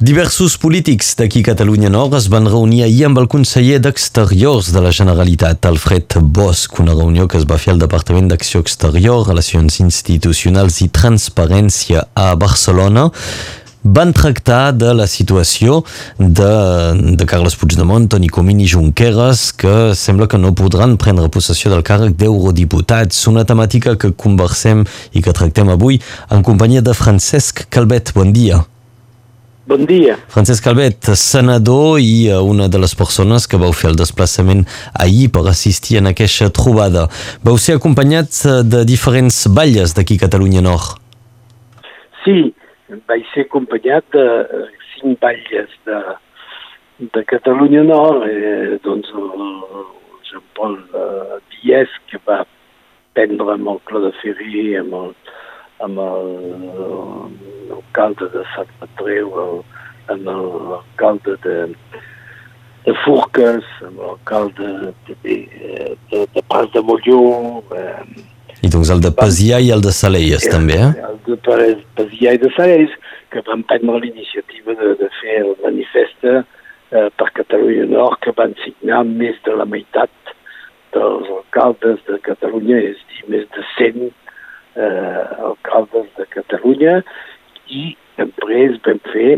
Diversos polítics d'aquí Catalunya Nord es van reunir ahir amb el conseller d'Exteriors de la Generalitat, Alfred Bosch, una reunió que es va fer al Departament d'Acció Exterior, Relacions Institucionals i Transparència a Barcelona van tractar de la situació de, de Carles Puigdemont, Toni Comín i Junqueras, que sembla que no podran prendre possessió del càrrec d'eurodiputats. Una temàtica que conversem i que tractem avui en companyia de Francesc Calvet. Bon dia. Bon dia. Francesc Calvet, senador i eh, una de les persones que vau fer el desplaçament ahir per assistir en aquesta trobada. Vau ser acompanyats eh, de diferents balles d'aquí Catalunya Nord. Sí, vaig ser acompanyat de eh, cinc batlles de, de Catalunya Nord, eh, doncs el Jean-Paul eh, que va prendre amb el Cló de Ferri, amb el, amb l'alcalde de Sant Patreu, el, amb l'alcalde de, de Forques, amb l'alcalde de, de, de, de Pas de Molló, eh, i doncs el de Pasià i el de Salelles, el, també, eh? El de Pasià i de Salelles, que van prendre l'iniciativa de, de fer el manifest eh, per Catalunya Nord, que van signar més de la meitat dels alcaldes de Catalunya, és dir, més de 100 eh, alcaldes de Catalunya, i després vam fer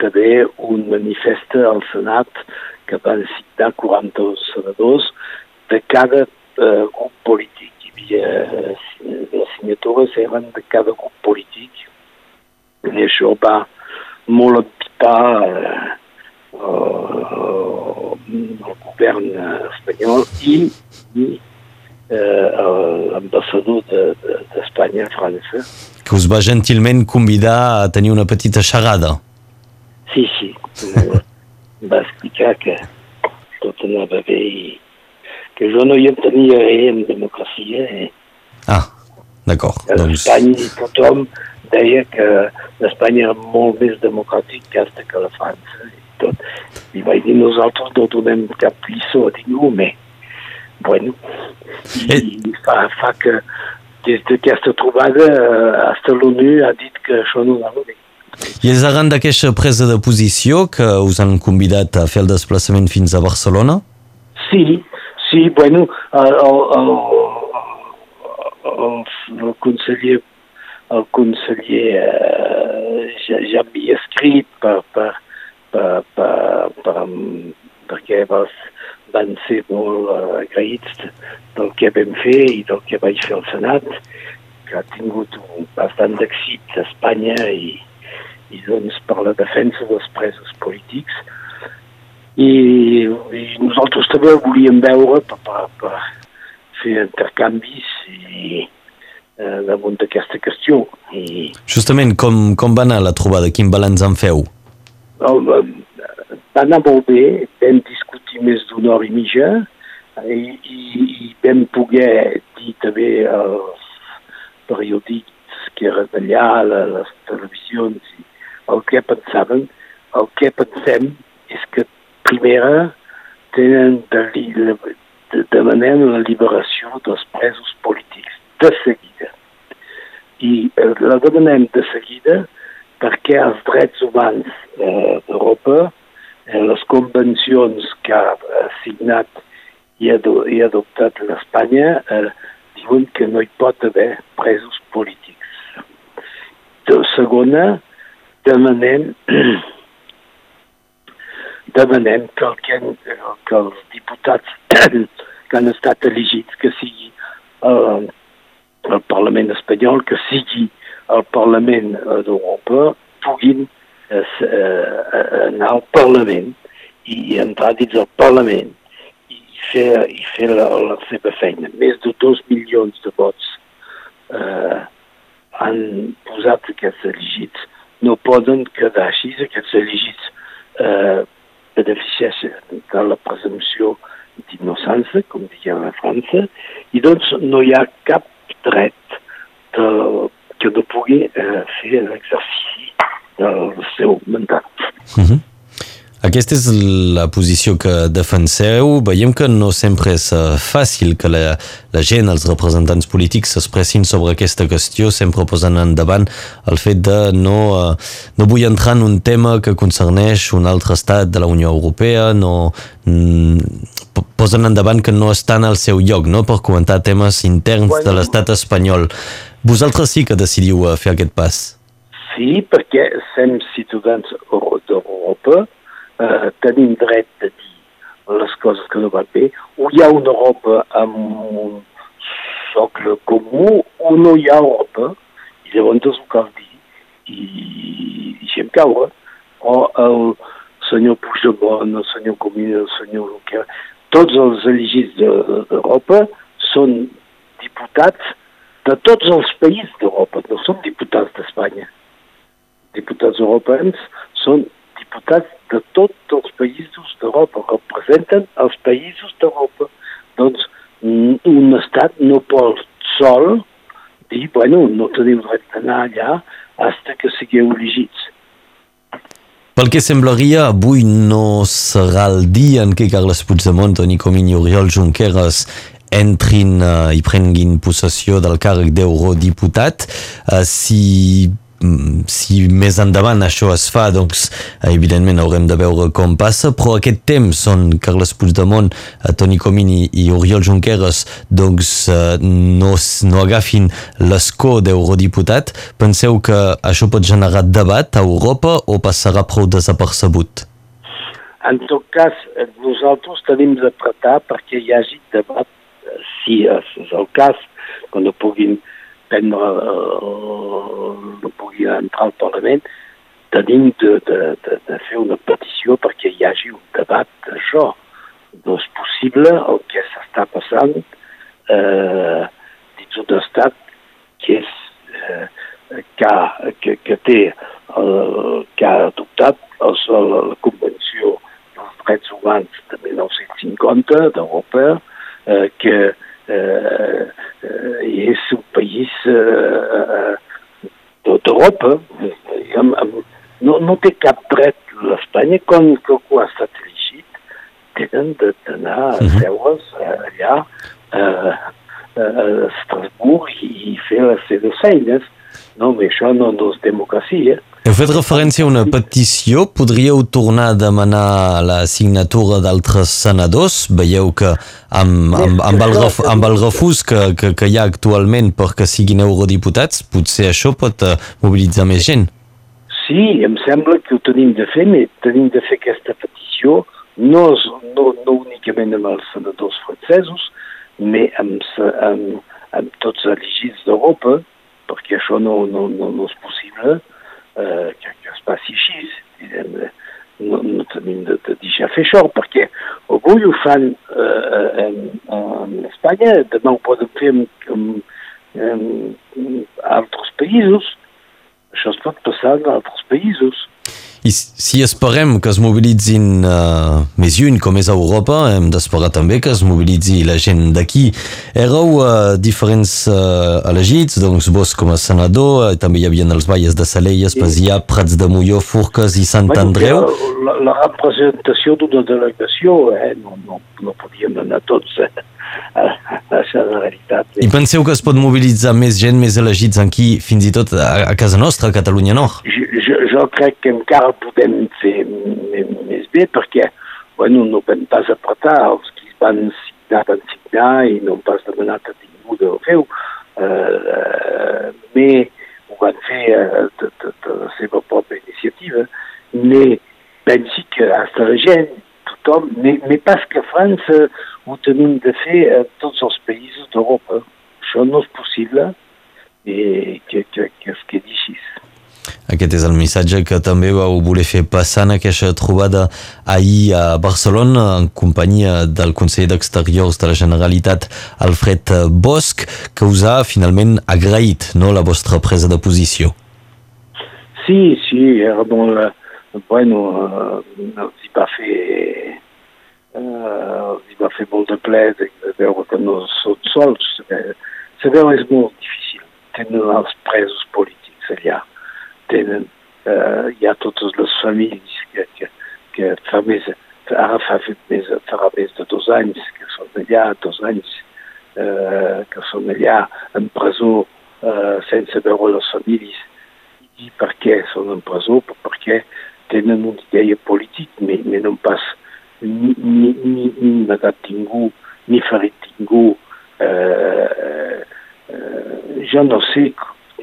també un manifest al Senat que van signar 40 senadors de cada eh, grup polític. Havia les signatures eren de cada grup polític. I això va molt empipar eh, el govern espanyol i, i eh, l'ambaixador d'Espanya de, de, a França. Que us va gentilment convidar a tenir una petita xerrada. Sí, sí. va explicar que tot anava bé i que jo no hi entenia res en democràcia. Eh? Ah, d'acord. A doncs... Espanya tothom deia que l'Espanya era molt més democràtic que que la França i tot. I vaig dir, nosaltres no donem cap lliçó a ningú, mais, bueno, i, eh... fa, fa que des d'aquesta trobada hasta l'ONU ha dit que això no anava bé. I és arran d'aquesta presa de posició que us han convidat a fer el desplaçament fins a Barcelona? Sí, Sí, bueno, el, el, el, el conseller el conseller eh, ja, ja havia escrit per, per, per, per, per, perquè vas, van ser molt uh, agraïts del que vam fer i del que vaig fer al Senat, que ha tingut un bastant d'èxit a Espanya i, i doncs per la defensa dels presos polítics i, i nosaltres també el volíem veure per, per, per fer intercanvis i eh, damunt d'aquesta qüestió. I... Justament, com, com va anar la trobada? Quin balanç en feu? El, va anar molt bé, vam discutir més d'una hora i mitja i, i, i vam poder dir també als periòdics que eren allà, les televisions, el que pensaven, el que pensem és que primera tenen de, de, demanem la liberació dels presos polítics de seguida. I eh, la demanem de seguida perquè els drets humans eh, d'Europa, eh, les convencions que ha eh, signat i, ado i adoptat l'Espanya, eh, diuen que no hi pot haver presos polítics. De segona, demanem demanem que, el que, els diputats que han estat elegits, que sigui eh, el Parlament espanyol, que sigui el Parlament d'Europa, puguin eh, eh, anar al Parlament i entrar dins del Parlament i fer, i fer la, la seva feina. Més de dos milions de vots eh, han posat aquests elegits. No poden quedar així, aquests elegits eh, beneficiés de la presumpció d'innocència, com diguem a França, i doncs no hi ha cap dret de, que no pugui eh, fer l'exercici del seu mandat. Uh -huh. Aquesta és la posició que defenseu. Veiem que no sempre és eh, fàcil que la, la gent, els representants polítics s'expressin sobre aquesta qüestió, sempre posen endavant el fet de no, uh, no vull entrar en un tema que concerneix un altre estat de la Unió Europea, no mm, posen endavant que no estan al seu lloc no? per comentar temes interns de l'estat espanyol. Vosaltres sí que decidiu uh, fer aquest pas. Sí, perquè som ciutadans d'Europa, eh, tenim dret de dir les coses que no van bé, o hi ha una Europa amb un socle comú o no hi ha Europa, i llavors ho cal dir, i deixem caure, o el senyor Puigdemont, el senyor Comín, el senyor Junqueras, tots els elegits d'Europa són diputats de tots els països d'Europa, no són diputats d'Espanya. Diputats europeus són diputats de tots els països d'Europa, representen els països d'Europa. Doncs un estat no pot sol dir, bueno, no teniu dret d'anar allà fins que sigueu elegits. Pel que semblaria, avui no serà el dia en què Carles Puigdemont, Toni Comín i Oriol Junqueras entrin uh, i prenguin possessió del càrrec d'eurodiputat. Uh, si Mm, si més endavant això es fa, doncs evidentment haurem de veure com passa, però aquest temps on Carles Puigdemont, eh, Toni Comín i, Oriol Junqueras doncs eh, no, no agafin l'escó d'eurodiputat, penseu que això pot generar debat a Europa o passarà prou desapercebut? En tot cas, nosaltres tenim d'apretar perquè hi hagi debat, si és el cas, que no puguin prendre, eh, no pugui entrar al Parlament, tenim de, de, de, de fer una petició perquè hi hagi un debat d'això. No és possible el que s'està passant eh, dins un estat que, és, eh, que, que, que té el, que ha adoptat el, la, la Convenció dels Drets Humans de 1950 d'Europa, eh, que eh, eh, és un país eh, d'Europa. No, no té cap dret l'Espanya, com que algú ha estat elegit, tenen d'anar a mhm. seure's allà a, a Estrasburg i fer les seves feines. No és democràcia. Heu fet referència a una petició. Podríeu tornar a demanar la signatura d'altres senadors? Veieu que amb, amb, amb, el, ref, amb el refús que, que, que hi ha actualment perquè siguin eurodiputats, potser això pot uh, mobilitzar més gent. Sí, em sembla que ho tenim de fer, però tenim de fer aquesta petició no, no, no únicament amb els senadors francesos, però amb, amb, amb tots els elegits d'Europa, perquè això no, no, no, possible eh, que, que es passi així. Diguem, no, no de, de deixar fer això, perquè avui ho fan eh, en, en Espanya, demà ho poden fer en, en, en altres països, això es pot passar en altres països. I si esperem que es mobilitzin uh, més lluny, com és a Europa, hem d'esperar també que es mobilitzi la gent d'aquí. Éreu uh, diferents uh, elegits, doncs vos com a senador, uh, també hi havia els valles de Salelles, Pasià, Prats de Molló, Furques i Sant Andreu. La, la representació d'una delegació, eh? no, no, no podíem anar tots, eh? Això és la veritat. I penseu que es pot mobilitzar més gent, més elegits aquí, fins i tot a, a casa nostra, a Catalunya Nord? Jo, jo, jo crec que encara podem fer més bé perquè bueno, no vam pas apretar els que van signar, van signar i no hem pas demanat a ningú de fer-ho. Uh, uh, ho van fer uh, de, de, de la seva pròpia iniciativa. Mais pensi que hasta la gent, tothom, mais pas que a França ho tenim de fer a tots els països d'Europa. Això no és possible i que, que, que es quedi així. Aquest és el missatge que també vau voler fer passar en aquesta trobada ahir a Barcelona en companyia del conseller d'Exteriors de la Generalitat, Alfred Bosch, que us ha finalment agraït no, la vostra presa de posició. Sí, sí, era bon, bueno, uh, els hi va fer uh, els hi va fer molt de ple de, de veure que no són sols. Sabeu, és molt difícil. Tenen els presos polítics allà tenen, eh, hi ha totes les famílies que, que, que fa més, ara fa més, farà més de dos anys que són allà, dos anys eh, que són allà en presó sense veure les famílies. I per què són en presó? Perquè tenen una idea política, mais, mais non pas ni, ni, ni, ni negat ningú, ni ferit ningú. Eh, eh, jo no sé,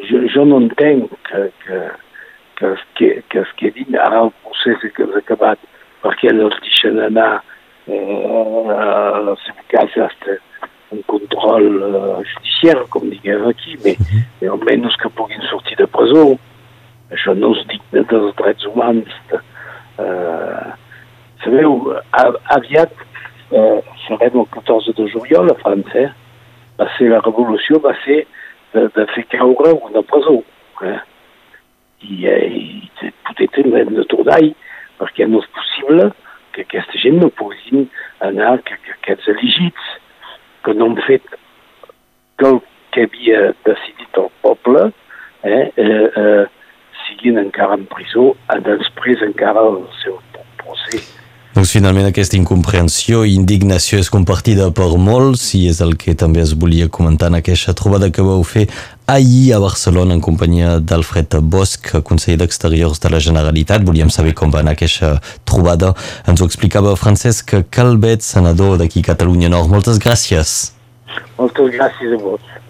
jo, jo no entenc que, que, que, que, que es quedin ara el procés que s'ha acabat perquè els deixen anar eh, a la seva casa hasta un control uh, judicial, com diguem aquí, mais, mais almenys que puguin sortir de presó. Això no és digne dels drets humans. Uh, sabeu, aviat uh, serem el 14 de juliol a França. Eh? Va ser la revolució, va ser de, de fer caure una presó. Eh? I, i potser hem de tornar-hi, perquè no és possible que aquesta gent no puguin anar, que, que aquests elegits que no han fet el que havia decidit el poble, eh, eh, eh, siguin encara en presó, després encara el seu procés. Doncs finalment aquesta incomprensió i indignació és compartida per molts i és el que també es volia comentar en aquesta trobada que vau fer ahir a Barcelona en companyia d'Alfred Bosch, conseller d'Exteriors de la Generalitat. Volíem saber com va anar aquesta trobada. Ens ho explicava Francesc Calvet, senador d'aquí Catalunya Nord. Moltes gràcies. Moltes gràcies a vos.